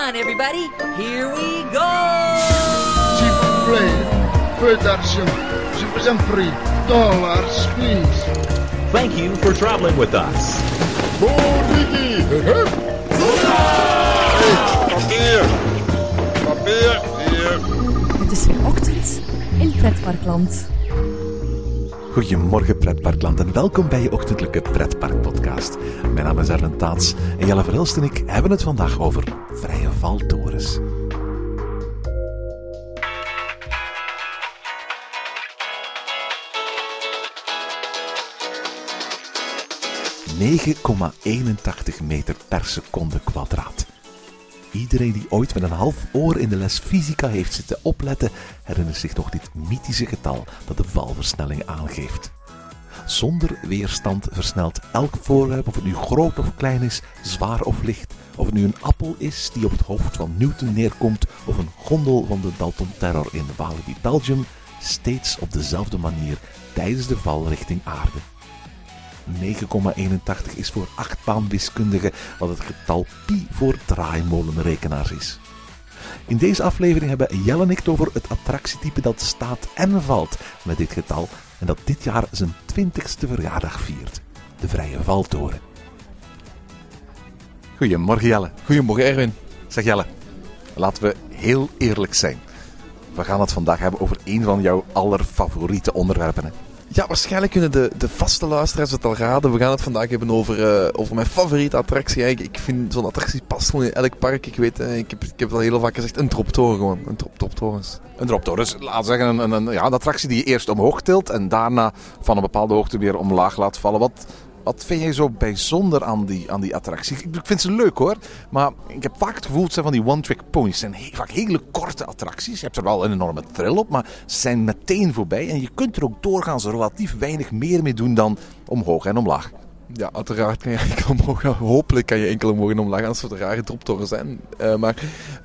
on, everybody. Here we go. S'il vous plaît, peu d'argent. Je vous en prie. Dollars, please. Thank you for traveling with us. Papier! Papier! Hier! Het is weer ochtend in Pretparkland. Goedemorgen pretparkland en welkom bij je ochtendelijke pretparkpodcast. Mijn naam is Erwin Taats en Jelle Verhulst en ik hebben het vandaag over vrije valtorens. ...9,81 meter per seconde kwadraat. Iedereen die ooit met een half oor in de les fysica heeft zitten opletten, herinnert zich nog dit mythische getal dat de valversnelling aangeeft. Zonder weerstand versnelt elk voorwerp, of het nu groot of klein is, zwaar of licht. Of het nu een appel is die op het hoofd van Newton neerkomt, of een gondel van de Dalton Terror in Walibi, Belgium, steeds op dezelfde manier tijdens de val richting aarde. 9,81 is voor achtbaanwiskundigen wat het getal pi voor draaimolenrekenaars is. In deze aflevering hebben Jelle en ik het over het attractietype dat staat en valt met dit getal en dat dit jaar zijn 20ste verjaardag viert. De Vrije Valtoren. Goedemorgen Jelle. Goedemorgen Erwin. Zeg Jelle, laten we heel eerlijk zijn. We gaan het vandaag hebben over een van jouw allerfavoriete onderwerpen. Hè? Ja, waarschijnlijk kunnen de, de vaste luisteraars het al raden. We gaan het vandaag hebben over, uh, over mijn favoriete attractie. Ik, ik vind zo'n attractie past gewoon in elk park. Ik weet, uh, ik, heb, ik heb het al heel vaak gezegd, een droptoren gewoon. Een drop. Een droptoren. Dus we zeggen, een, een, een, ja, een attractie die je eerst omhoog tilt en daarna van een bepaalde hoogte weer omlaag laat vallen. Wat, wat vind jij zo bijzonder aan die, aan die attractie? Ik, vind ze leuk hoor, maar ik heb vaak het gevoel dat ze van die one-trick ponies zijn. Vaak hele korte attracties. Je hebt er wel een enorme thrill op, maar ze zijn meteen voorbij. En je kunt er ook doorgaans relatief weinig meer mee doen dan omhoog en omlaag. Ja, uiteraard kan je enkel omhoog. Hopelijk kan je enkel omhoog en omlaag, anders het rare droptorens zijn. Uh, maar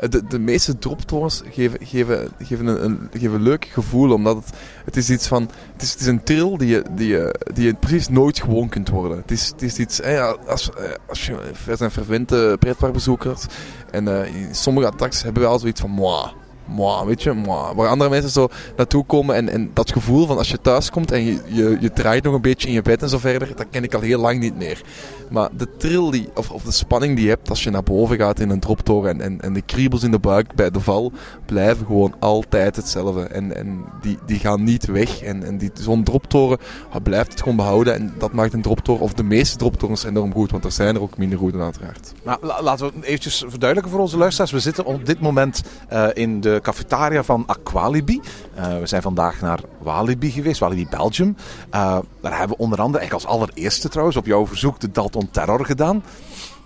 de, de meeste droptorens geven, geven, geven, een, een, geven een leuk gevoel, omdat het, het is iets van... Het is, het is een trill die je, die, je, die je precies nooit gewoon kunt worden. Het is, het is iets... Eh, als, als je, er zijn verwende pretparkbezoekers en sommige attracties hebben we al zoiets van... Mwah, Mwah, weet je. Waar andere mensen zo naartoe komen en, en dat gevoel van als je thuis komt en je, je, je draait nog een beetje in je bed en zo verder, dat ken ik al heel lang niet meer. Maar de trill die, of, of de spanning die je hebt als je naar boven gaat in een droptoren en, en, en de kriebels in de buik bij de val blijven gewoon altijd hetzelfde. En, en die, die gaan niet weg. En, en zo'n droptoren blijft het gewoon behouden. En dat maakt een droptoren, of de meeste droptorens enorm goed, want er zijn er ook minder goede uiteraard. Nou, laten we eventjes verduidelijken voor onze luisteraars. We zitten op dit moment uh, in de cafetaria van Aqualibi. Uh, we zijn vandaag naar Walibi geweest, Walibi Belgium. Uh, daar hebben we onder andere, eigenlijk als allereerste trouwens, op jouw verzoek de Dalton Terror gedaan.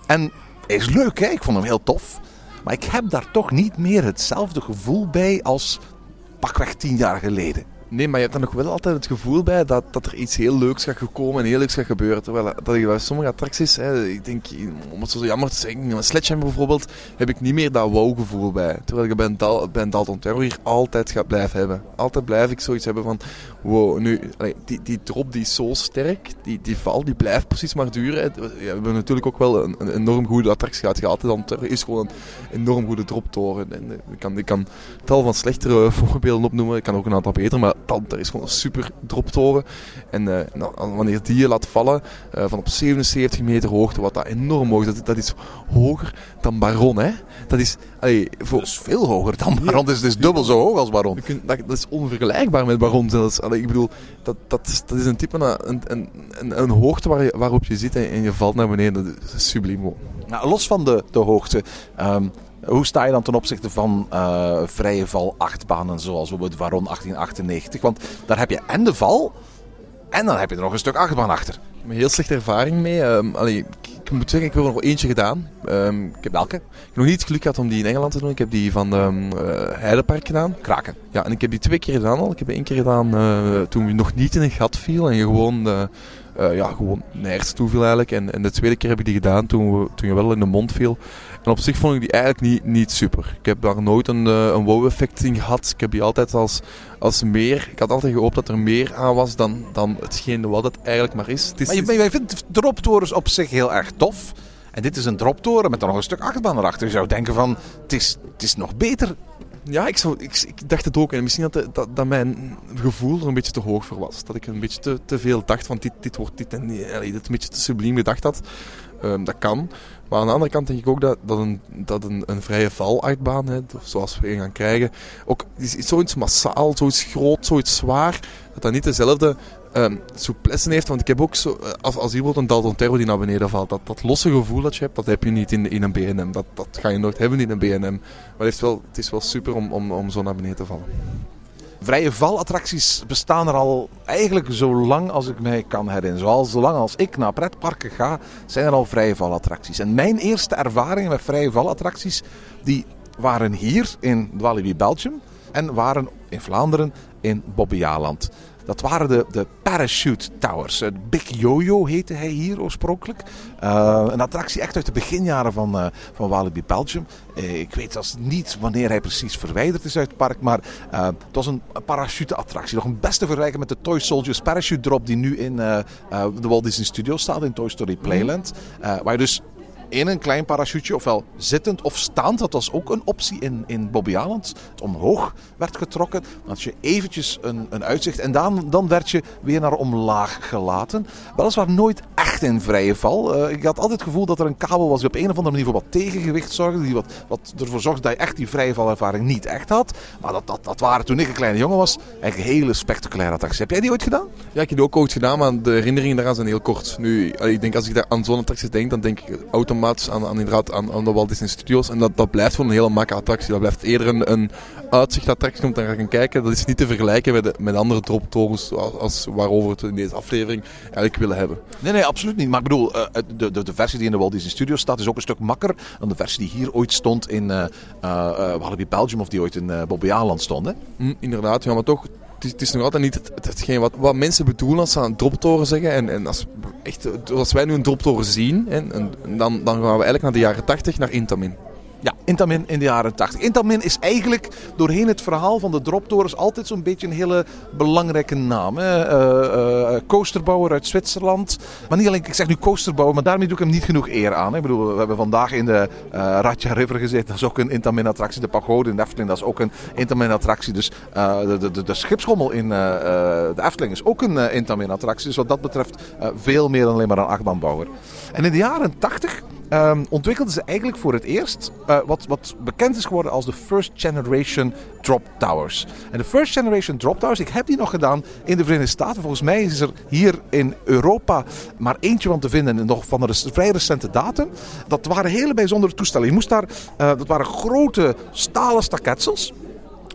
En is leuk, hè? ik vond hem heel tof. Maar ik heb daar toch niet meer hetzelfde gevoel bij als pakweg tien jaar geleden. Nee, maar je hebt er nog wel altijd het gevoel bij dat, dat er iets heel leuks gaat komen en heel leuks gaat gebeuren. Terwijl dat bij sommige attracties, hè, ik denk, om het zo jammer te zeggen, een Sledgehammer bijvoorbeeld, heb ik niet meer dat wow-gevoel bij. Terwijl ik bij een, Dal, bij een Dalton Terror hier altijd ga blijven hebben. Altijd blijf ik zoiets hebben van, wow, nu, die, die drop die is zo sterk, die, die val die blijft precies maar duren. We hebben natuurlijk ook wel een, enorm goede attractie gehad. gehad. Dan Terror is gewoon een enorm goede droptoren. En ik kan, ik kan tal van slechtere voorbeelden opnoemen, ik kan ook een aantal beter, maar er is gewoon een super droptoren. En uh, nou, wanneer die je laat vallen uh, van op 77 meter hoogte, wat dat enorm hoog is, dat, dat is hoger dan Baron. Hè? Dat is, allee, voor... dat is veel hoger dan Baron, dus het is dubbel zo hoog als Baron. Kunt, dat, dat, is onvergelijkbaar met Baron zelfs. Allee, ik bedoel, dat, dat, is, dat is een type, een, een, een, een hoogte waar je, waarop je zit en, en, je valt naar beneden. Dat is subliem. Nou, los van de, de hoogte. Um, hoe sta je dan ten opzichte van uh, vrije val achtbanen zoals bijvoorbeeld Varon 1898? Want daar heb je en de val en dan heb je er nog een stuk achtbaan achter. Ik heb een heel slechte ervaring mee. Um, allee, ik, ik, moet zeggen, ik heb er nog eentje gedaan. Um, ik heb welke? Ik heb nog niet het geluk gehad om die in Engeland te doen. Ik heb die van um, uh, Heidepark gedaan. Kraken. Ja, en ik heb die twee keer gedaan al. Ik heb één keer gedaan uh, toen je nog niet in een gat viel en je gewoon... Uh, uh, ja, gewoon nergens toe viel eigenlijk. En, en de tweede keer heb ik die gedaan toen, we, toen je wel in de mond viel. En op zich vond ik die eigenlijk niet, niet super. Ik heb daar nooit een, uh, een wow-effect in gehad. Ik heb die altijd als, als meer... Ik had altijd gehoopt dat er meer aan was dan, dan hetgeen wat het eigenlijk maar is. Het is maar je, jij vindt droptorens op zich heel erg tof. En dit is een droptoren met dan nog een stuk achtbaan erachter. Je zou denken van, het is, het is nog beter. Ja, ik, zou, ik, ik dacht het ook. En misschien dat, dat, dat mijn gevoel er een beetje te hoog voor was. Dat ik een beetje te, te veel dacht van dit, dit wordt dit en dit een beetje te subliem gedacht had. Ehm, dat kan. Maar aan de andere kant denk ik ook dat, dat, een, dat een, een vrije valuitbaan, zoals we een gaan krijgen, ook is, is zoiets massaal, zoiets groot, zoiets zwaar, dat dat niet dezelfde ehm souplesse heeft. Want ik heb ook zo, eh, als, bijvoorbeeld een Dalton Terro die naar beneden valt, dat, dat losse gevoel dat je hebt, dat heb je niet in, een BNM. Dat, dat ga je nooit hebben in een BNM. Maar het is wel, het is wel super om, om, om zo naar beneden te vallen. Vrije valattracties bestaan er al eigenlijk zo lang als ik mij kan herinneren. Zoals zolang als ik naar pretparken ga, zijn er al vrije valattracties. En mijn eerste ervaringen met vrije valattracties, die waren hier in Walibi Belgium en waren in Vlaanderen in Bobbejaanland. Dat waren de, de Parachute Towers. Big Yo-Yo heette hij hier oorspronkelijk. Eh, een attractie echt uit de beginjaren van, eh, van Walibi Belgium. Eh, ik weet zelfs niet wanneer hij precies verwijderd is uit het park. Maar het was een parachute-attractie. Nog een beste vergelijken met de Toy Soldiers Parachute Drop die nu in de Walt Disney Studios staat. In Toy Story Playland. Eh, waar je dus in een klein parachute, ofwel zittend of staand. Dat was ook een optie in, in Bobby. Het omhoog werd getrokken. Had je eventjes een, een uitzicht. En dan, dan werd je weer naar omlaag gelaten. Weliswaar nooit echt in vrije val. Eh, ik had altijd het gevoel dat er een kabel was die op een of andere manier voor wat tegengewicht zorgde. Die wat, wat ervoor zorgde dat je echt die vrije valervaring niet echt had. Maar dat, dat, dat waren toen ik een kleine jongen was. Eigenlijk hele spectaculaire attracties. Heb jij die ooit gedaan? Ja, ik heb die ook ooit gedaan, maar de herinneringen daaraan zijn heel kort. Nu, allee, ik denk als ik daar aan zo'n attractie denk, dan denk ik automatisch aan, aan, inderdaad aan, aan de Walt Disney Studios. En dat, dat blijft gewoon een hele makke attractie. Dat blijft eerder een, een uitzichtattractie om te gaan kijken. Dat is niet te vergelijken met, de, met andere droptorens als, als waarover we het in deze aflevering eigenlijk willen hebben. Nee, nee, absoluut niet. Maar ik bedoel, eh, de, de, de versie die in de Walt Disney Studios staat is ook een stuk makker dan de versie die hier ooit stond in Walibi Belgium of die ooit in uh, Bobby Aland stond. Hm, inderdaad, ja, maar toch, het is, nog altijd niet het, het- hetgeen wat, wat mensen bedoelen als ze aan droptoren zeggen. En, en als, echt, als wij nu een droptoren zien, en dan, dan gaan we eigenlijk naar de jaren 80, naar Intamin. Ja, Intamin in de jaren 80. Intamin is eigenlijk doorheen het verhaal van de droptorens altijd zo'n beetje een hele belangrijke naam. Hè? Eh, eh, coasterbouwer uit Zwitserland. Maar niet alleen, ik zeg nu coasterbouwer, maar daarmee doe ik hem niet genoeg eer aan. Ik bedoel, we hebben vandaag in de eh Ratja River gezeten. Dat is ook een Intamin-attractie. De pagode in de Efteling, dat is ook een Intamin-attractie. Dus eh, de, de, de, schipschommel in eh, eh, de Efteling is ook een eh, Intamin-attractie. Dus wat dat betreft eh, veel meer dan alleen maar een achtbaanbouwer. En in de jaren 80 ehm, ontwikkelden ze eigenlijk voor het eerst eh, wat, wat bekend is geworden als de First Generation Drop Towers. En de First Generation Drop Towers, ik heb die nog gedaan in de Verenigde Staten. Volgens mij is er hier in Europa maar eentje van te vinden, en nog van een vrij recente datum. Dat waren hele bijzondere toestellen. Je moest daar, eh, dat waren grote stalen staketsels.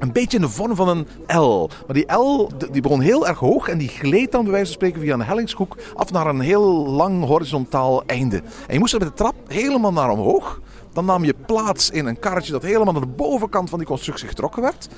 Een beetje in de vorm van een L. Maar die L die begon heel erg hoog en die gleed dan bij wijze van spreken via een hellingshoek af naar een heel lang horizontaal einde. En je moest er met de trap helemaal naar omhoog. Dan nam je plaats in een karretje dat helemaal naar de bovenkant van die constructie getrokken werd.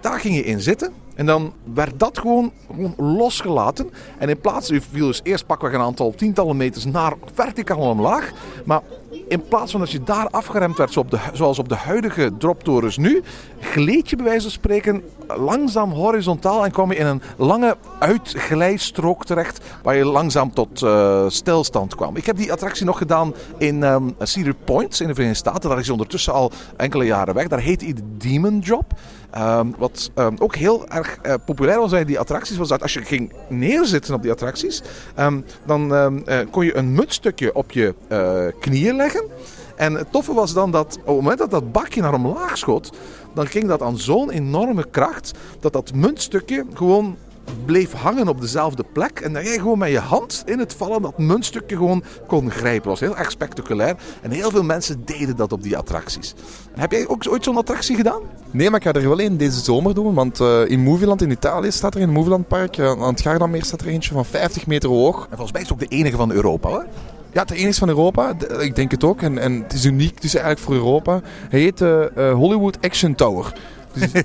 Daar ging je in zitten. En dan werd dat gewoon, gewoon losgelaten. En in plaats, je viel dus eerst pakweg een aantal tientallen meters naar verticaal omlaag. Maar in plaats van dat je daar afgeremd werd, zo op de, zoals op de huidige droptorens nu, gleed je bij wijze van spreken langzaam horizontaal en kwam je in een lange uitglijstrook terecht, waar je langzaam tot eh, stilstand kwam. Ik heb die attractie nog gedaan in ehm Cedar Point in de Verenigde Staten. Daar is ondertussen al enkele jaren weg. Daar heette hij de Demon Drop. Ehm, wat ehm, ook heel erg eh, populair was bij die attracties, was dat als je ging neerzitten op die attracties, dan eh, kon je een muntstukje op je knieën leggen. En het toffe was dan dat op het moment dat dat bakje naar omlaag schoot, dan ging dat aan zo'n enorme kracht dat dat muntstukje gewoon bleef hangen op dezelfde plek. En dat jij gewoon met je hand in het vallen dat muntstukje gewoon kon grijpen. Dat was heel erg spectaculair. En heel veel mensen deden dat op die attracties. En heb jij ook ooit zo'n attractie gedaan? Nee, maar ik ga er wel één deze zomer doen. Want eh, in Movieland in Italië staat er in het Movieland Park, eh, aan het Gardameer staat er eentje van 50 meter hoog. En volgens mij is het ook de enige van Europa hoor. Ja, het enige van Europa. Ik denk het ook. En, en het is uniek dus eigenlijk voor Europa. Hij heet eh, Hollywood Action Tower. Dus,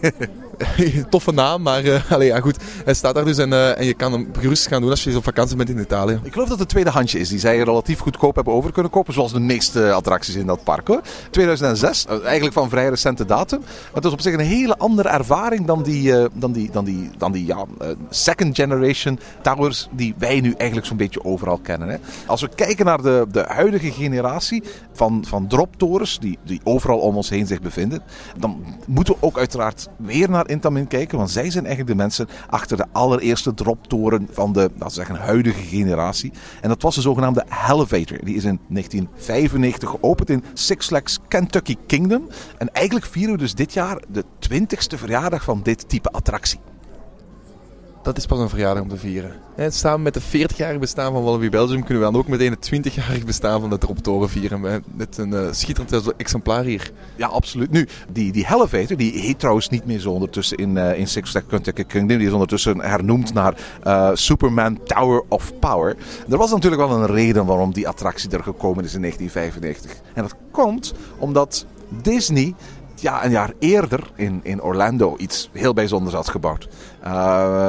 toffe naam, maar uh, ja, goed. Hij staat daar dus en, uh, en je kan hem gerust gaan doen als je op vakantie bent in Italië. Ik geloof dat het tweede handje is die zij relatief goedkoop hebben over kunnen kopen. Zoals de meeste attracties in dat park. Hoor. 2006, eigenlijk van vrij recente datum. Maar het is op zich een hele andere ervaring dan die, dan die, dan die, dan die ja, second generation towers die wij nu eigenlijk zo'n beetje overal kennen. Hè. Als we kijken naar de, de huidige generatie van, van droptorens die, die overal om ons heen zich bevinden, dan moeten we ook uiteraard weer naar Intamin kijken, want zij zijn eigenlijk de mensen achter de allereerste droptoren van de laten we zeggen, huidige generatie. En dat was de zogenaamde Elevator. Die is in 1995 geopend in Six Flags Kentucky Kingdom. En eigenlijk vieren we dus dit jaar de 20ste verjaardag van dit type attractie dat is pas een verjaardag om te vieren. En samen met de 40-jarig bestaan van Wallaby Belgium kunnen we dan ook meteen het 20-jarig bestaan van de Droptoren vieren. Met een uh, schitterend exemplaar hier. Ja, absoluut. Nu, die, die die heet trouwens niet meer zo ondertussen in, uh, in Six Flags Kentucky Kingdom. Die is ondertussen hernoemd naar uh, Superman Tower of Power. Er was natuurlijk wel een reden waarom die attractie er gekomen is in 1995. En dat komt omdat Disney ja, een jaar eerder in, in Orlando iets heel bijzonders had gebouwd. Uh,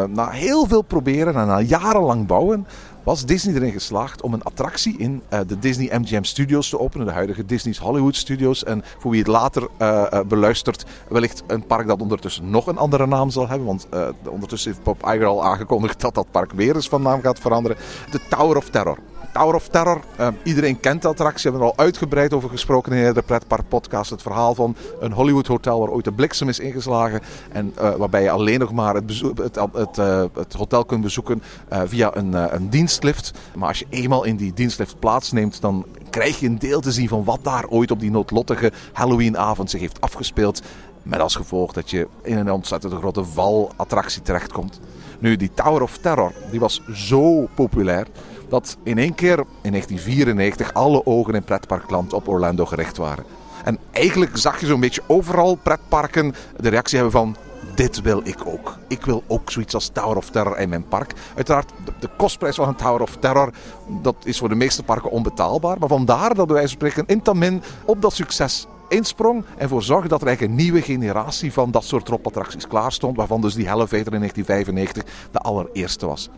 na heel veel proberen en na jarenlang bouwen was Disney erin geslaagd om een attractie in uh, de Disney MGM Studios te openen. De huidige Disney's Hollywood Studios. En voor wie het later uh, beluistert, wellicht een park dat ondertussen nog een andere naam zal hebben. Want ondertussen heeft Bob Iger al aangekondigd dat dat park weer eens van naam gaat veranderen. De Tower of Terror. Tower of Terror. Uh, iedereen kent de attractie. We hebben er al uitgebreid over gesproken in de Pretpark podcast. Het verhaal van een Hollywood hotel waar ooit de bliksem is ingeslagen. En uh, waarbij je alleen nog maar het, het, het, uh, het hotel kunt bezoeken via een, een dienstlift. Maar als je eenmaal in die dienstlift plaatsneemt, dan krijg je een deel te zien van wat daar ooit op die noodlottige Halloweenavond zich heeft afgespeeld. Met als gevolg dat je in een ontzettend grote valattractie terechtkomt. Nu, die Tower of Terror, die was zo populair dat in één keer in 1994 alle ogen in pretparkland op Orlando gericht waren. En eigenlijk zag je zo'n beetje overal pretparken de reactie hebben van dit wil ik ook. Ik wil ook zoiets als Tower of Terror in mijn park. Uiteraard, de, kostprijs van een Tower of Terror, dat is voor de meeste parken onbetaalbaar. Maar vandaar dat wij spreken Intamin op dat succes insprong en voor zorgde dat er eigenlijk een nieuwe generatie van dat soort dropattracties klaar stond. Waarvan dus die Elevator in 1995 de allereerste was.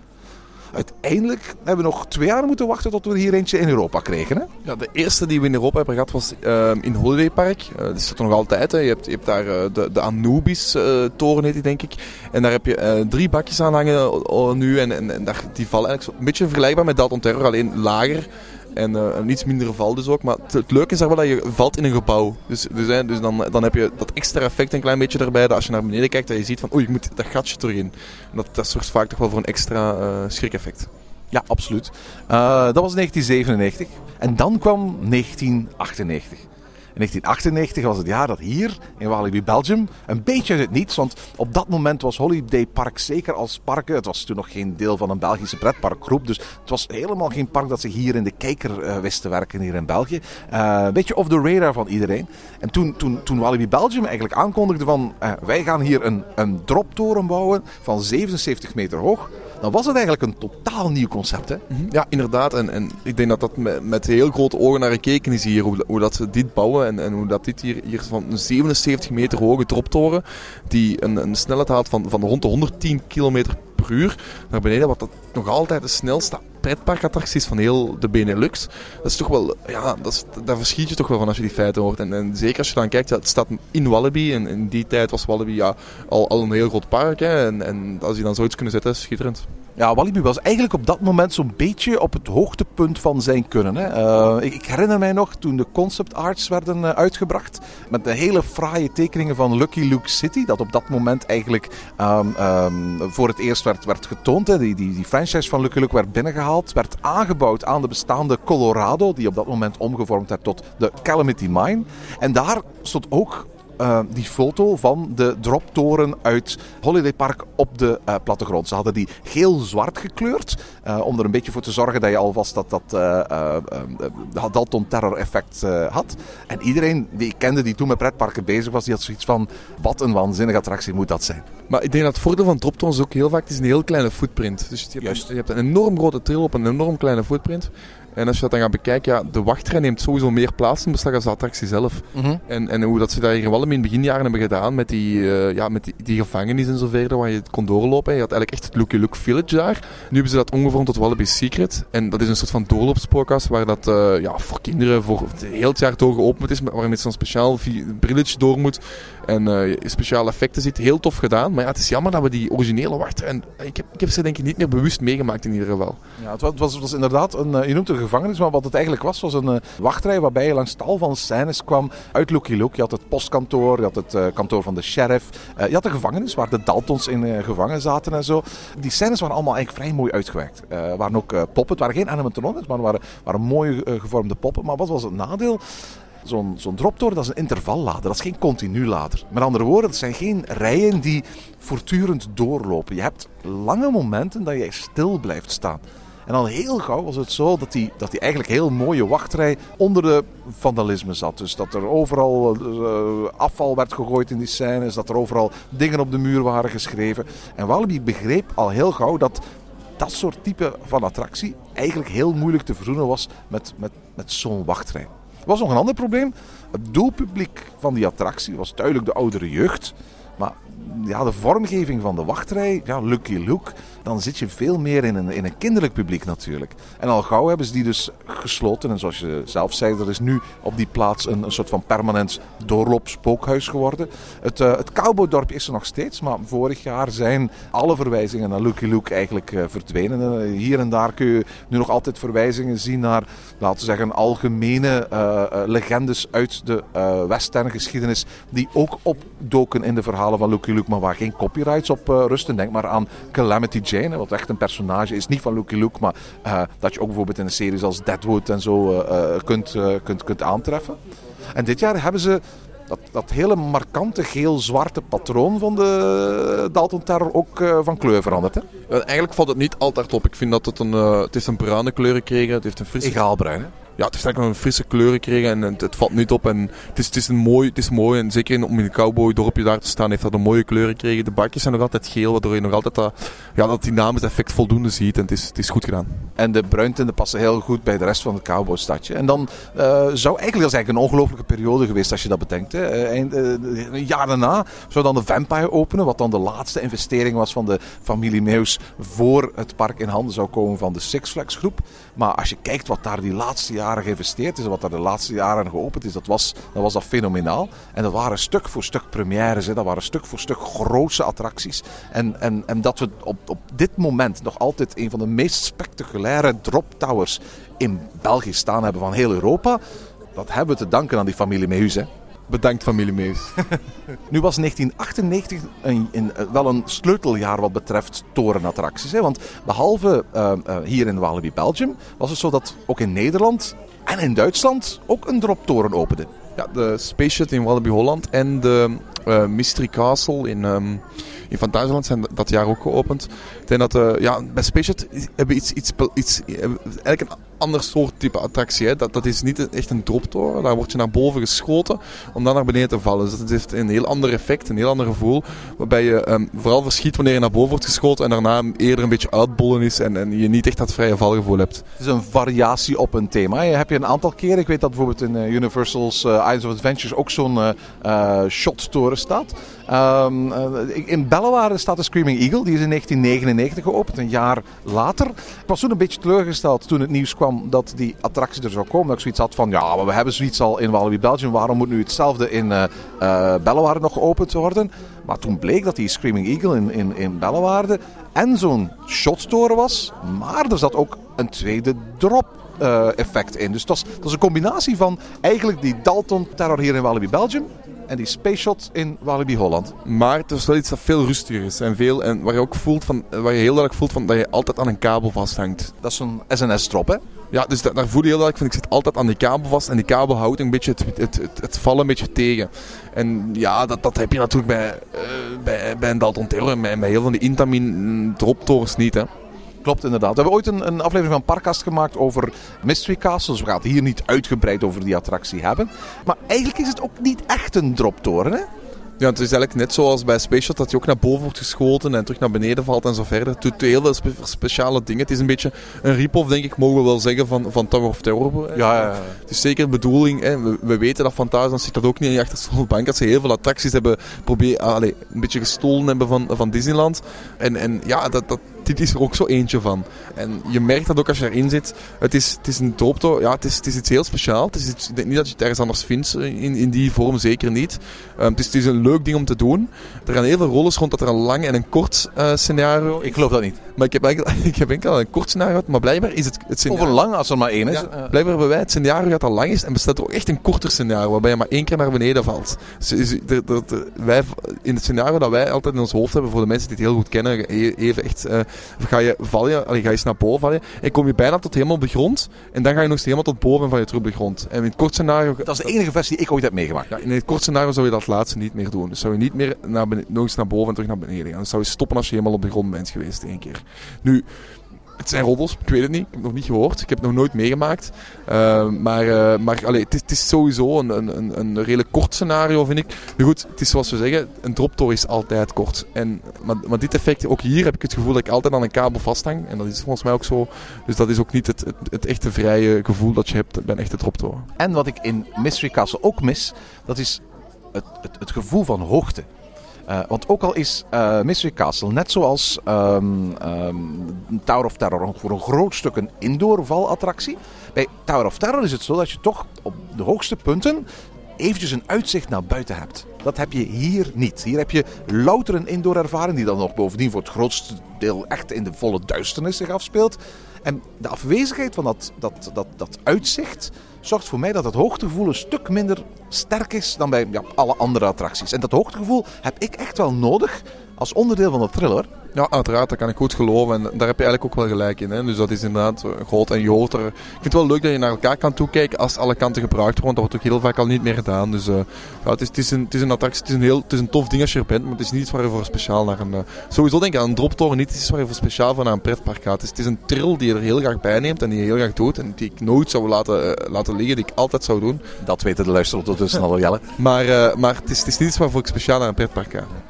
Uiteindelijk hebben we nog twee jaar moeten wachten tot we hier eentje in Europa kregen. Hè? Ja, de eerste die we in Europa hebben gehad was uh, in Holiday Park. Uh, dat is er nog altijd. Hè. Je, hebt, je hebt daar uh, de, de Anubis-toren, heet die denk ik. En daar heb je drie bakjes aan hangen nu. En, en, en daar, die vallen eigenlijk een beetje vergelijkbaar met Dalton Terror, alleen lager. En uh, een iets mindere val dus ook. Maar het, leuke is daar wel dat je valt in een gebouw. Dus, dus, dus dan, dan heb je dat extra effect een klein beetje erbij. Dat als je naar beneden kijkt, dat je ziet van oei, ik moet dat gatje terug in. Dat, dat zorgt vaak toch wel voor een extra uh, schrikeffect. Ja, absoluut. Uh, dat was 1997. En dan kwam 1998. In 1998 was het jaar dat hier in Walibi Belgium een beetje uit het niets, want op dat moment was Holiday Park zeker als parken, het was toen nog geen deel van een Belgische pretparkgroep, dus het was helemaal geen park dat zich hier in de kijker uh, wist te werken hier in België. Uh, een beetje off the radar van iedereen. En toen, toen, toen Walibi Belgium eigenlijk aankondigde van uh, wij gaan hier een, een droptoren bouwen van 77 meter hoog dan was het eigenlijk een totaal nieuw concept. Hè? Mhm. Ja, inderdaad. En, en ik denk dat dat met, met heel grote ogen naar gekeken is hier. Hoe, hoe dat ze dit bouwen en, en hoe dat dit hier, hier van een 77 meter hoge droptoren, die een, een snelheid haalt van, van rond de 110 km uur naar beneden, wat dat nog altijd de snelste pretparkattracties van heel de Benelux. Dat is toch wel, ja, dat daar verschiet je toch wel van als je die feiten hoort. En, en zeker als je dan kijkt, het staat in Wallaby. En in die tijd was Wallaby ja, al, al een heel groot park. Hè. En, en als je dan zoiets kunnen zetten, schitterend. Ja, Walibi was eigenlijk op dat moment zo'n beetje op het hoogtepunt van zijn kunnen. Hè. Uh, ik, herinner mij nog toen de concept arts werden uh, uitgebracht. Met de hele fraaie tekeningen van Lucky Luke City. Dat op dat moment eigenlijk um, um, voor het eerst werd, werd getoond. Hè. Die, die, die franchise van Lucky Luke werd binnengehaald. Werd aangebouwd aan de bestaande Colorado. Die op dat moment omgevormd werd tot de Calamity Mine. En daar stond ook uh, die foto van de droptoren uit Holiday Park op de uh, plattegrond. Ze hadden die geel-zwart gekleurd. Uh, om er een beetje voor te zorgen dat je alvast dat, dat Dalton Terror effect had. En iedereen die ik kende die toen met pretparken bezig was, die had zoiets van: wat een waanzinnige attractie moet dat zijn. Maar ik denk dat het voordeel van droptorens ook heel vaak is een heel kleine footprint. Dus je hebt, je hebt een enorm grote trail op een enorm kleine footprint. En als je dat dan gaat bekijken, ja, de wachtrij neemt sowieso meer plaats in beslag als de attractie zelf. Mhm. En, en hoe dat ze dat hier wel in de beginjaren hebben gedaan met die, eh, ja, met die, die gevangenis en zo verder, waar je het kon doorlopen. Je had eigenlijk echt het Looky Look Village daar. Nu hebben ze dat omgevormd tot Wallaby Secret. En dat is een soort van doorloopspookhuis waar dat eh, ja, voor kinderen voor heel het jaar door geopend is, waar je met zo'n speciaal brilletje door moet. En eh, speciale effecten zit. Heel tof gedaan. Maar ja, het is jammer dat we die originele wachtrij... En ik heb, ik heb ze denk ik niet meer bewust meegemaakt in ieder geval. Ja, het was, het was, inderdaad een, eh, je noemt een gevangenis, maar wat het eigenlijk was, was een eh, wachtrij waarbij je langs tal van scènes kwam uit Looky Look. Je had het postkantoor, je had het eh, kantoor van de sheriff, eh, je had de gevangenis waar de Daltons in eh, gevangen zaten en zo. Die scènes waren allemaal eigenlijk vrij mooi uitgewerkt. Eh, Er waren ook eh, poppen, het waren geen animatronics, maar waren, waren mooi eh, gevormde poppen. Maar wat was het nadeel? Zo'n zo'n droptoren, dat is een intervallader, dat is geen continu lader. Met andere woorden, het zijn geen rijen die voortdurend doorlopen. Je hebt lange momenten dat je stil blijft staan. En al heel gauw was het zo dat die, dat die eigenlijk heel mooie wachtrij onder de vandalisme zat. Dus dat er overal eh, afval werd gegooid in die scènes, dat er overal dingen op de muur waren geschreven. En Walibi begreep al heel gauw dat dat soort type van attractie eigenlijk heel moeilijk te verzoenen was met, met, met zo'n wachtrij. Er was nog een ander probleem. Het doelpubliek van die attractie was duidelijk de oudere jeugd. Maar ja, de vormgeving van de wachtrij, ja, Lucky Luke, dan zit je veel meer in een, in een kinderlijk publiek natuurlijk. En al gauw hebben ze die dus gesloten. En zoals je zelf zei, er is nu op die plaats een, een soort van permanent doorloopspookhuis geworden. Het, eh het is er nog steeds, maar vorig jaar zijn alle verwijzingen naar Lucky Luke eigenlijk eh, verdwenen. Eh, hier en daar kun je nu nog altijd verwijzingen zien naar, laten we zeggen, algemene legendes uit de western geschiedenis, die ook opdoken in de verhalen van Lucky Luke, maar waar geen copyrights op eh, rusten. Denk maar aan Calamity Jane, wat echt een personage is, niet van Lucky Luke, maar eh, dat je ook bijvoorbeeld in een serie als Deadwood en zo eh, kunt, kunt, kunt aantreffen. En dit jaar hebben ze dat, dat hele markante geel-zwarte patroon van de Dalton Terror ook van kleur veranderd. Hè? Eigenlijk valt het niet altijd op. Ik vind dat het een, het heeft een bruine kleur gekregen. Het heeft een frisse Egaalbruin. Hè? Ja, het heeft eigenlijk een frisse kleur gekregen en het, valt niet op. En het is, het is, een mooi, het is mooi en zeker om in een cowboy-dorpje daar te staan, heeft dat een mooie kleur gekregen. De bakjes zijn nog altijd geel, waardoor je nog altijd dat, ja, dat dynamisch effect voldoende ziet. En het is, het is goed gedaan. En de bruintinten passen heel goed bij de rest van het cowboystadje. En dan eh, zou eigenlijk, dat is eigenlijk een ongelofelijke periode geweest als je dat bedenkt. Hè. Eh, Eind, eh, een jaar daarna zou dan de Vampire openen, wat dan de laatste investering was van de familie Meus voor het park in handen zou komen van de Six Flags groep. Maar als je kijkt wat daar die laatste jaren geïnvesteerd is wat daar de laatste jaren geopend is, dat was dat, was dat fenomenaal. En dat waren stuk voor stuk premières, hè. dat waren stuk voor stuk grootse attracties. En, en, en dat we op, op dit moment nog altijd een van de meest spectaculaire drop towers in België staan hebben van heel Europa, dat hebben we te danken aan die familie Meus. Bedankt familie Meus. Nu was 1998 een, een, wel een sleuteljaar wat betreft torenattracties. Hè? Want behalve eh, eh, hier in Walibi Belgium was het zo dat ook in Nederland en in Duitsland ook een droptoren opende. Ja, de Space Shuttle in Wallaby Holland en de eh, Mystery Castle in, ehm in Fantasieland zijn dat jaar ook geopend. Ik denk dat eh, ja, bij Space Shuttle hebben we iets, iets, iets, eigenlijk een ander soort type attractie. Hè. Dat, dat is niet echt een droptoren. Daar word je naar boven geschoten om dan naar beneden te vallen. Dus dat heeft een heel ander effect, een heel ander gevoel. Waarbij je ehm, vooral verschiet wanneer je naar boven wordt geschoten en daarna eerder een beetje uitbollen is en, en je niet echt dat vrije valgevoel hebt. Het is een variatie op een thema. Je hebt je een aantal keren, ik weet dat bijvoorbeeld in eh, Universal's uh, Islands of Adventures ook zo'n uh, shottoren staat. Uh, in Bellewaarde staat de Screaming Eagle, die is in 1999 geopend, een jaar later. Ik was toen een beetje teleurgesteld toen het nieuws kwam dat die attractie er zou komen. Dat ik zoiets had van, ja, maar we hebben zoiets al in Walibi Belgium, waarom moet nu hetzelfde in uh, Bellewaarde nog geopend worden? Maar toen bleek dat die Screaming Eagle in, in, in Bellewaarde en zo'n shottoren was, maar er zat ook een tweede drop uh, effect in. Dus het was, het was een combinatie van eigenlijk die Dalton Terror hier in Walibi Belgium en die Space Shot in Walibi Holland. Maar het is wel iets dat veel rustiger is en, veel, en waar je ook voelt van, waar je heel duidelijk voelt van dat je altijd aan een kabel vasthangt. Dat is een SNS-drop, hè? Ja, dus daar voel je heel duidelijk van ik zit altijd aan die kabel vast en die kabel houdt een beetje het, het, het, vallen een beetje tegen. En ja, dat, dat heb je natuurlijk bij, uh, bij, bij een Dalton en bij, heel van die Intamin droptorens niet, hè. Klopt, inderdaad. We hebben ooit een, een aflevering van Parkast gemaakt over Mystery Castles. We gaan het hier niet uitgebreid over die attractie hebben. Maar eigenlijk is het ook niet echt een droptoren, hè? Ja, het is eigenlijk net zoals bij Space Shot dat je ook naar boven wordt geschoten en terug naar beneden valt en zo verder. Het doet heel veel spe- speciale dingen. Het is een beetje een rip-off, denk ik, mogen we wel zeggen, van, van Tower of Terror. Ja, ja, ja. Het is zeker de bedoeling. Hè. We, we weten dat Fantasia zit dat ook niet in je achterste bank. Dat ze heel veel attracties hebben probeer, ah, allee, een beetje gestolen hebben van, van Disneyland. En, en ja, dat, dat, dit is er ook zo eentje van. En je merkt dat ook als je erin zit. Het is, het is een dropto. Ja, het is, het is iets heel speciaals. Het is iets, ik denk niet dat je het ergens anders vindt in, in die vorm, zeker niet. Ehm, het, is, het is een leuk ding om te doen. Er gaan heel veel rollen rond dat er een lang en een kort eh, scenario Ik geloof dat niet. Maar ik heb enkel, ik heb enkel een kort scenario gehad, maar blijkbaar is het, het scenario... Of een lang, als er maar één is. Ja, Eh, blijkbaar hebben wij het scenario dat al lang is en bestaat er ook echt een korter scenario waarbij je maar één keer naar beneden valt. Dus is- er- wij, in het scenario dat wij altijd in ons hoofd hebben, voor de mensen die het heel goed kennen, even echt, ga je vallen, allee, ga je naar boven vallen en kom je bijna tot helemaal op de grond en dan ga je nog eens helemaal tot boven en val je terug op de grond. En in het kort scenario... dat is de enige versie die ik ooit heb meegemaakt. Ja, in het kort scenario zou je dat laatste niet meer doen. Dus zou je niet meer naar bene- nog eens naar boven en terug naar beneden gaan. Dan zou je stoppen als je helemaal op de grond bent geweest één keer. Nu, het zijn roddels, ik weet het niet. Ik heb het nog niet gehoord. Ik heb het nog nooit meegemaakt. Uh, maar uh, maar allee, het, is, het is sowieso een, een, een redelijk kort scenario, vind ik. Nu goed, het is zoals we zeggen, een droptoren is altijd kort. En, maar, maar dit effect, ook hier heb ik het gevoel dat ik altijd aan een kabel vasthang. En dat is volgens mij ook zo. Dus dat is ook niet het, het, echte vrije gevoel dat je hebt bij een echte droptoren. En wat ik in Mystery Castle ook mis, dat is het, het, het gevoel van hoogte. Uh, want ook al is uh, Castle, net zoals um, um, Tower of Terror, voor een groot stuk een indoor valattractie. Bij Tower of Terror is het zo dat je toch op de hoogste punten eventjes een uitzicht naar buiten hebt. Dat heb je hier niet. Hier heb je louter een indoor ervaring die dan nog bovendien voor het grootste deel echt in de volle duisternis zich afspeelt. En de afwezigheid van dat, dat, dat, dat uitzicht zorgt voor mij dat het hoogtegevoel een stuk minder sterk is dan bij ja, alle andere attracties. En dat hoogtegevoel heb ik echt wel nodig als onderdeel van de thriller. Ja, uiteraard, dat kan ik goed geloven. En daar heb je eigenlijk ook wel gelijk in. Hè? Dus dat is inderdaad groot en je hoort er... Ik vind het wel leuk dat je naar elkaar kan toekijken als alle kanten gebruikt worden. Dat wordt ook heel vaak al niet meer gedaan. Dus uh, ja, het, is, het, is een, het is een attractie, het is een, heel, het is een tof ding als je er bent. Maar het is niet iets waar je voor speciaal naar een... Uh, sowieso denk ik aan een droptoren niet iets waar je voor speciaal voor naar een pretpark gaat. Het is, het is een trill die je er heel graag bij neemt en die je heel graag doet. En die ik nooit zou laten, uh, laten liggen, die ik altijd zou doen. Dat weten de luisteraars ondertussen al Jelle. Maar, maar het, is, het is niet iets waarvoor ik speciaal naar een pretpark ga.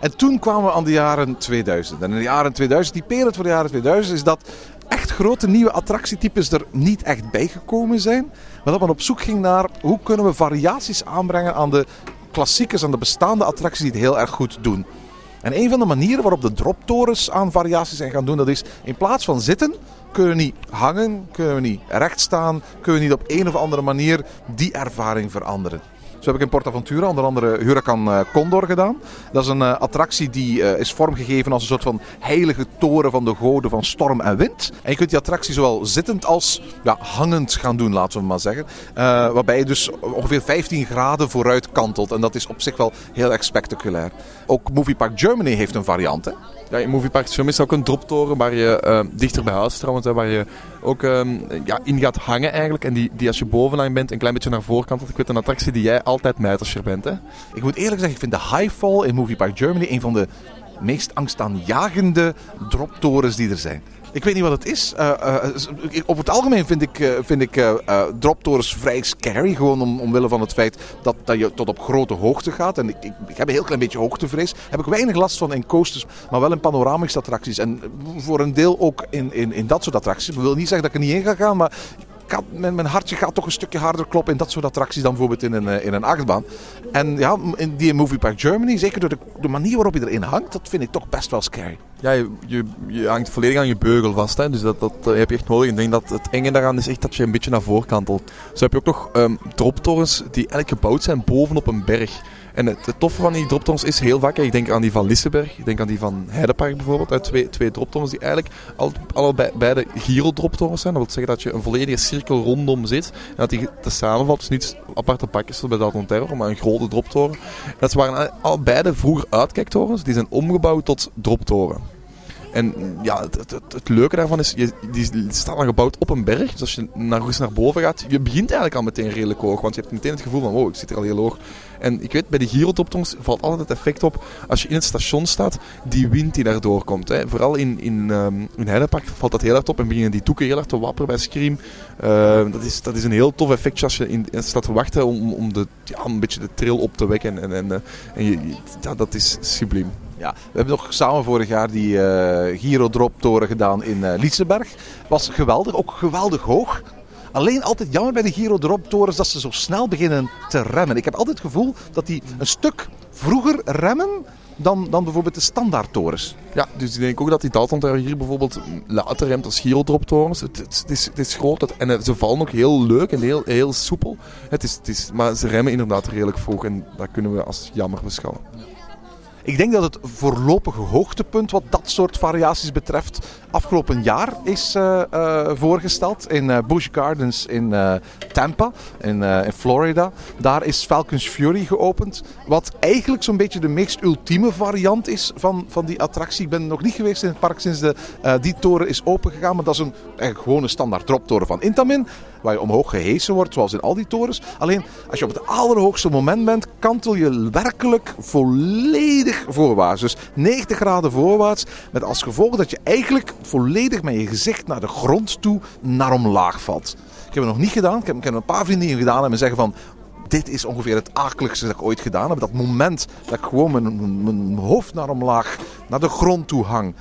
En toen kwamen we aan de jaren 2000. En in de jaren 2000, typerend voor de jaren 2000, is dat echt grote nieuwe attractietypes er niet echt bijgekomen zijn. Maar dat men op zoek ging naar hoe kunnen we variaties aanbrengen aan de klassiekers, aan de bestaande attracties die het heel erg goed doen. En een van de manieren waarop de droptorens aan variaties zijn gaan doen, dat is in plaats van zitten, kunnen we niet hangen, kunnen we niet recht staan, kunnen we niet op een of andere manier die ervaring veranderen. Heb ik in PortAventura onder andere Huracan uh, Condor gedaan. Dat is een uh, attractie die uh, is vormgegeven als een soort van heilige toren van de goden van storm en wind. En je kunt die attractie zowel zittend als ja, hangend gaan doen, laten we maar zeggen. waarbij je dus ongeveer 15 graden vooruit kantelt. En dat is op zich wel heel erg spectaculair. Ook Movie Park Germany heeft een variant. Hè? Ja, in Movie Park Germany is ook een droptoren waar je uh, dichter bij huis trouwens, hè, waar je ook um, ja, in gaat hangen eigenlijk. En die, die als je bovenaan bent een klein beetje naar voorkant. Ik weet een attractie die jij altijd mijt als je er bent. Hè? Ik moet eerlijk zeggen, ik vind de Highfall in Movie Park Germany een van de meest angstaanjagende droptorens die er zijn. Ik weet niet wat het is. Uh, over het algemeen vind ik, uh, vind ik vrij scary. Gewoon om, omwille van het feit dat, dat je tot op grote hoogte gaat. En ik, ik, ik, heb een heel klein beetje hoogtevrees. Heb ik weinig last van in coasters, maar wel in panoramische attracties. En voor een deel ook in, in, in dat soort attracties. Ik wil niet zeggen dat ik er niet in ga gaan, maar Mijn, mijn, hartje gaat toch een stukje harder kloppen in dat soort attracties dan bijvoorbeeld in een, in een achtbaan. En ja, in die Movie Park Germany, zeker door de, manier waarop je erin hangt, dat vind ik toch best wel scary. Ja, je, je, hangt volledig aan je beugel vast, hè? dus dat, dat uh, heb je echt nodig. Ik denk dat het enge daaraan is echt dat je een beetje naar voren kantelt. Zo heb je ook nog um, droptorens die eigenlijk gebouwd zijn bovenop een berg. En het, toffe van die droptorens is heel vaak, ik denk aan die van Lissenberg, ik denk aan die van Heidepark bijvoorbeeld, uit twee, twee droptorens die eigenlijk al, allebei beide gyrodroptorens zijn. Dat wil zeggen dat je een volledige cirkel rondom zit en dat die te samenvalt. Dus niet aparte pakjes zoals bij Dalton Terror, maar een grote droptoren. En dat waren al beide vroeger uitkijktorens, die zijn omgebouwd tot droptoren. En ja, het, leuke daarvan is, je, die staan dan gebouwd op een berg. Dus als je naar, naar boven gaat, je begint eigenlijk al meteen redelijk hoog. Want je hebt meteen het gevoel van, wow, ik zit er al heel hoog. En ik weet, bij de Girodroptons valt altijd het effect op als je in het station staat, die wind die daardoor komt. Hè. Vooral in, in, um, in valt dat heel erg op en beginnen die toeken heel erg te wapperen bij Scream. Uh, dat, is, dat is een heel tof effectje als je in, staat te wachten om, om de, ja, een beetje de trail op te wekken. En, en, en je, ja, dat is subliem. Ja, we hebben nog samen vorig jaar die uh, Giro-drop-toren gedaan in uh, Lietsenberg. Was geweldig, ook geweldig hoog. Alleen altijd jammer bij de Giro-drop-torens dat ze zo snel beginnen te remmen. Ik heb altijd het gevoel dat die een stuk vroeger remmen dan, dan bijvoorbeeld de standaardtorens. Ja, dus ik denk ook dat die Dalton hier bijvoorbeeld later remt als Giro-drop-torens. Het, het, het, is, het is groot en ze vallen ook heel leuk en heel, heel soepel. Het is, het is, maar ze remmen inderdaad redelijk vroeg en dat kunnen we als jammer beschouwen. Ik denk dat het voorlopige hoogtepunt wat dat soort variaties betreft afgelopen jaar is uh, uh, voorgesteld in uh, Busch Gardens in Tampa, in, in, Florida. Daar is Falcon's Fury geopend, wat eigenlijk zo'n beetje de meest ultieme variant is van, van die attractie. Ik ben nog niet geweest in het park sinds de, die toren is opengegaan, maar dat is een eigenlijk gewone standaard droptoren van Intamin waar je omhoog gehesen wordt, zoals in al die torens. Alleen als je op het allerhoogste moment bent, kantel je werkelijk volledig voorwaarts. Dus 90 graden voorwaarts, met als gevolg dat je eigenlijk volledig met je gezicht naar de grond toe naar omlaag valt. Ik heb het nog niet gedaan. Ik heb, ik een paar vrienden gedaan en me zeggen van dit is ongeveer het akeligste dat ik ooit gedaan heb. Dat moment dat ik gewoon mijn, mijn hoofd naar omlaag, naar de grond toe hang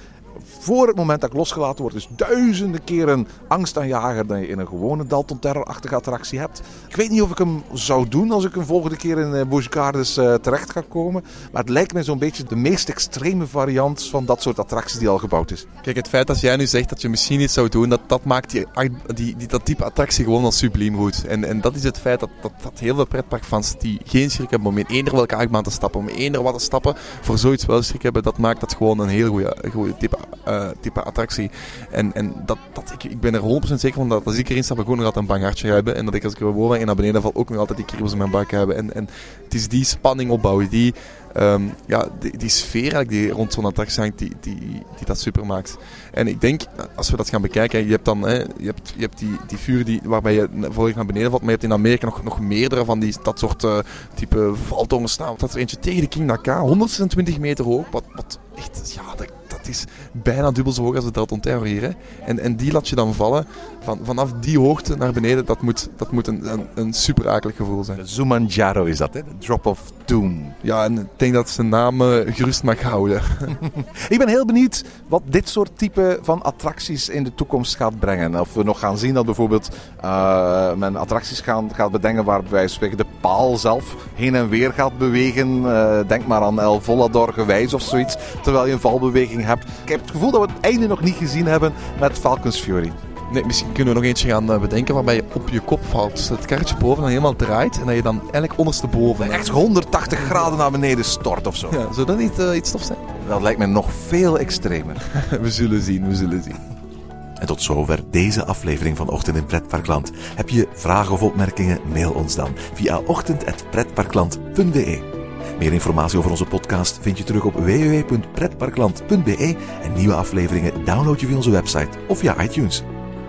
voor het moment dat ik losgelaten word, is duizenden keren angstaanjager dan je in een gewone Dalton Terror-achtige attractie hebt. Ik weet niet of ik hem zou doen als ik een volgende keer in Busch Gardens uh, terecht ga komen. Maar het lijkt mij zo'n beetje de meest extreme variant van dat soort attracties die al gebouwd is. Kijk, het feit dat jij nu zegt dat je misschien iets zou doen, dat, dat maakt die, die, dat type attractie gewoon al subliem goed. En, en dat is het feit dat, dat, dat heel veel pretparkfans die geen schrik hebben om in eender welke achtbaan te stappen, om eender wat te stappen, voor zoiets wel schrik hebben, dat maakt dat gewoon een heel goede type uh, type attractie. En, en dat, dat, ik, ik ben er 100% zeker van dat als ik erin stap, ik gewoon nog altijd een bang hartje hebben. En dat ik als ik er boven en naar beneden val, ook nog altijd die kriebels in mijn buik hebben. En, en het is die spanning opbouwen, die, um, ja, die, die sfeer eigenlijk die rond zo'n attractie hangt, die, die, die dat super maakt. En ik denk, als we dat gaan bekijken, je hebt dan hè, je hebt, je hebt die, die vuur die, waarbij je volledig naar beneden valt, maar je hebt in Amerika nog, nog meerdere van die, dat soort uh, type valtongen staan. Dat er eentje tegen de King Naka, 126 meter hoog, wat, wat echt, ja, dat, is bijna dubbel zo hoog als de Dalton Terror hier. Hè. En, en die laat je dan vallen. Van, vanaf die hoogte naar beneden, dat moet, dat moet een, een, super akelig gevoel zijn. Zumanjaro is dat, hè? De Drop Doom. Ja, en ik denk dat zijn naam uh, gerust mag houden. ik ben heel benieuwd wat dit soort type van attracties in de toekomst gaat brengen. Of we nog gaan zien dat bijvoorbeeld uh, men attracties gaan, gaat bedenken waarbij de paal zelf heen en weer gaat bewegen. Uh, denk maar aan El Volador gewijs of zoiets. Terwijl je een valbeweging hebt. Ik heb het gevoel dat we het einde nog niet gezien hebben met Falcon's Fury. Nee, misschien kunnen we nog eentje gaan eh, bedenken waarbij je op je kop valt. Dus het karretje boven dan helemaal draait en dat je dan eigenlijk ondersteboven... Echt 180 graden naar beneden stort of zo. Ja, zou dat niet uh, iets tof zijn? Dat lijkt me nog veel extremer. we zullen zien, we zullen zien. En tot zover deze aflevering van Ochtend in Pretparkland. Heb je vragen of opmerkingen? Mail ons dan via ochtend.pretparkland.be. Meer informatie over onze podcast vind je terug op www.pretparkland.be en nieuwe afleveringen download je via onze website of via iTunes.